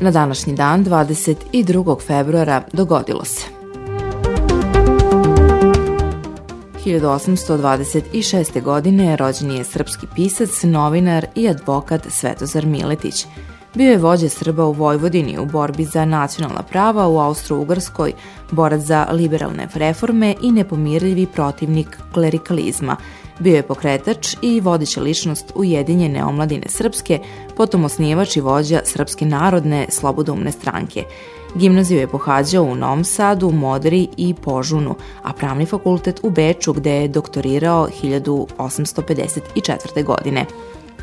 Na današnji dan, 22. februara, dogodilo se. 1826. godine rođen je srpski pisac, novinar i advokat Svetozar Miletić – Bio je vođa Srba u Vojvodini u borbi za nacionalna prava u Austro-Ugrskoj, borac za liberalne reforme i nepomirljivi protivnik klerikalizma. Bio je pokretač i vodeća ličnost Ujedinjene omladine Srpske, potom osnivač i vođa Srpske narodne slobodomne stranke. Gimnaziju je pohađao u Novom Sadu, Modri i Požunu, a pravni fakultet u Beču gde je doktorirao 1854. godine.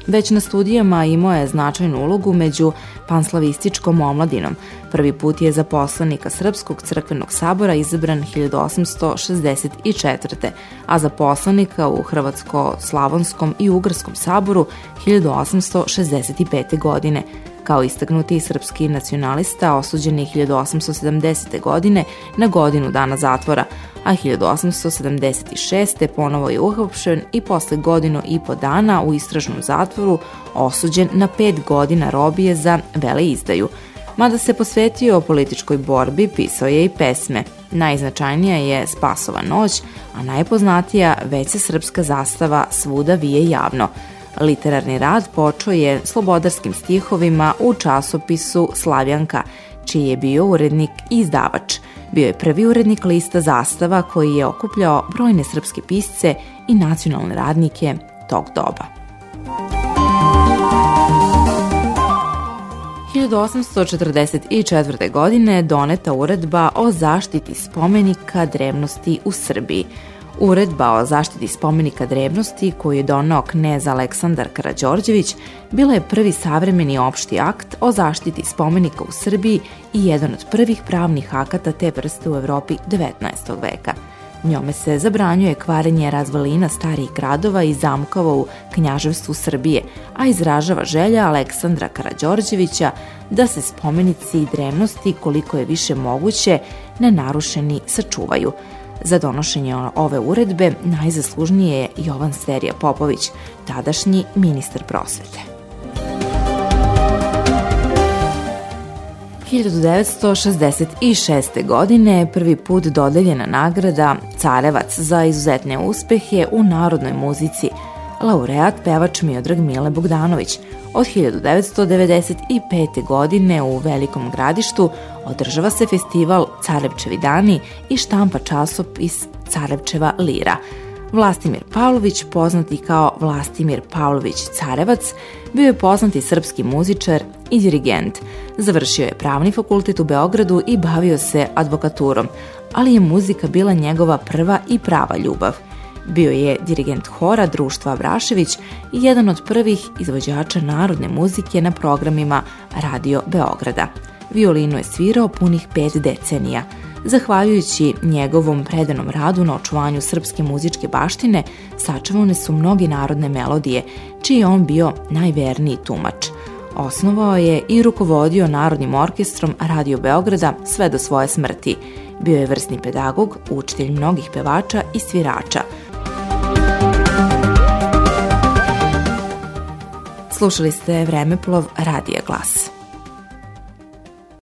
Već na studijama imao je značajnu ulogu među panslavističkom omladinom. Prvi put je za poslanika Srpskog crkvenog sabora izabran 1864. a za poslanika u Hrvatsko-Slavonskom i Ugarskom saboru 1865. godine. Kao istaknuti srpski nacionalista osuđen je 1870. godine na godinu dana zatvora, a 1876. ponovo je uhapšen i posle godinu i po dana u istražnom zatvoru osuđen na pet godina robije za veleizdaju. Mada se posvetio političkoj borbi, pisao je i pesme. Najznačajnija je Spasova noć, a najpoznatija već se srpska zastava svuda vije javno. Literarni rad počeo je slobodarskim stihovima u časopisu Slavjanka, čiji je bio urednik i izdavač – Bio je prvi urednik lista Zastava koji je okupljao brojne srpske pisce i nacionalne radnike tog doba. 1844. godine doneta uredba o zaštiti spomenika drevnosti u Srbiji – Uredba o zaštiti spomenika drevnosti koju je donao knez Aleksandar Karađorđević bila je prvi savremeni opšti akt o zaštiti spomenika u Srbiji i jedan od prvih pravnih akata te vrste u Evropi 19. veka. Njome se zabranjuje kvarenje razvalina starih gradova i zamkova u knjaževstvu Srbije, a izražava želja Aleksandra Karađorđevića da se spomenici i drevnosti koliko je više moguće nenarušeni sačuvaju – Za donošenje ove uredbe najzaslužnije je Jovan Sterija Popović, tadašnji ministar prosvete. 1966. godine prvi put dodeljena nagrada Carevac za izuzetne uspehe u narodnoj muzici, laureat pevač Miodrag Mile Bogdanović – Od 1995. godine u Velikom gradištu održava se festival Carevčevi dani i štampa časopis Carevčeva lira. Vlastimir Pavlović, poznati kao Vlastimir Pavlović Carevac, bio je poznati srpski muzičar i dirigent. Završio je pravni fakultet u Beogradu i bavio se advokaturom, ali je muzika bila njegova prva i prava ljubav – Bio je dirigent hora društva Brašević i jedan od prvih izvođača narodne muzike na programima Radio Beograda. Violinu je svirao punih pet decenija. Zahvaljujući njegovom predanom radu na očuvanju srpske muzičke baštine, sačuvane su mnogi narodne melodije, čiji je on bio najverniji tumač. Osnovao je i rukovodio Narodnim orkestrom Radio Beograda sve do svoje smrti. Bio je vrsni pedagog, učitelj mnogih pevača i svirača – Slušali ste Vremeplov Radija Glas.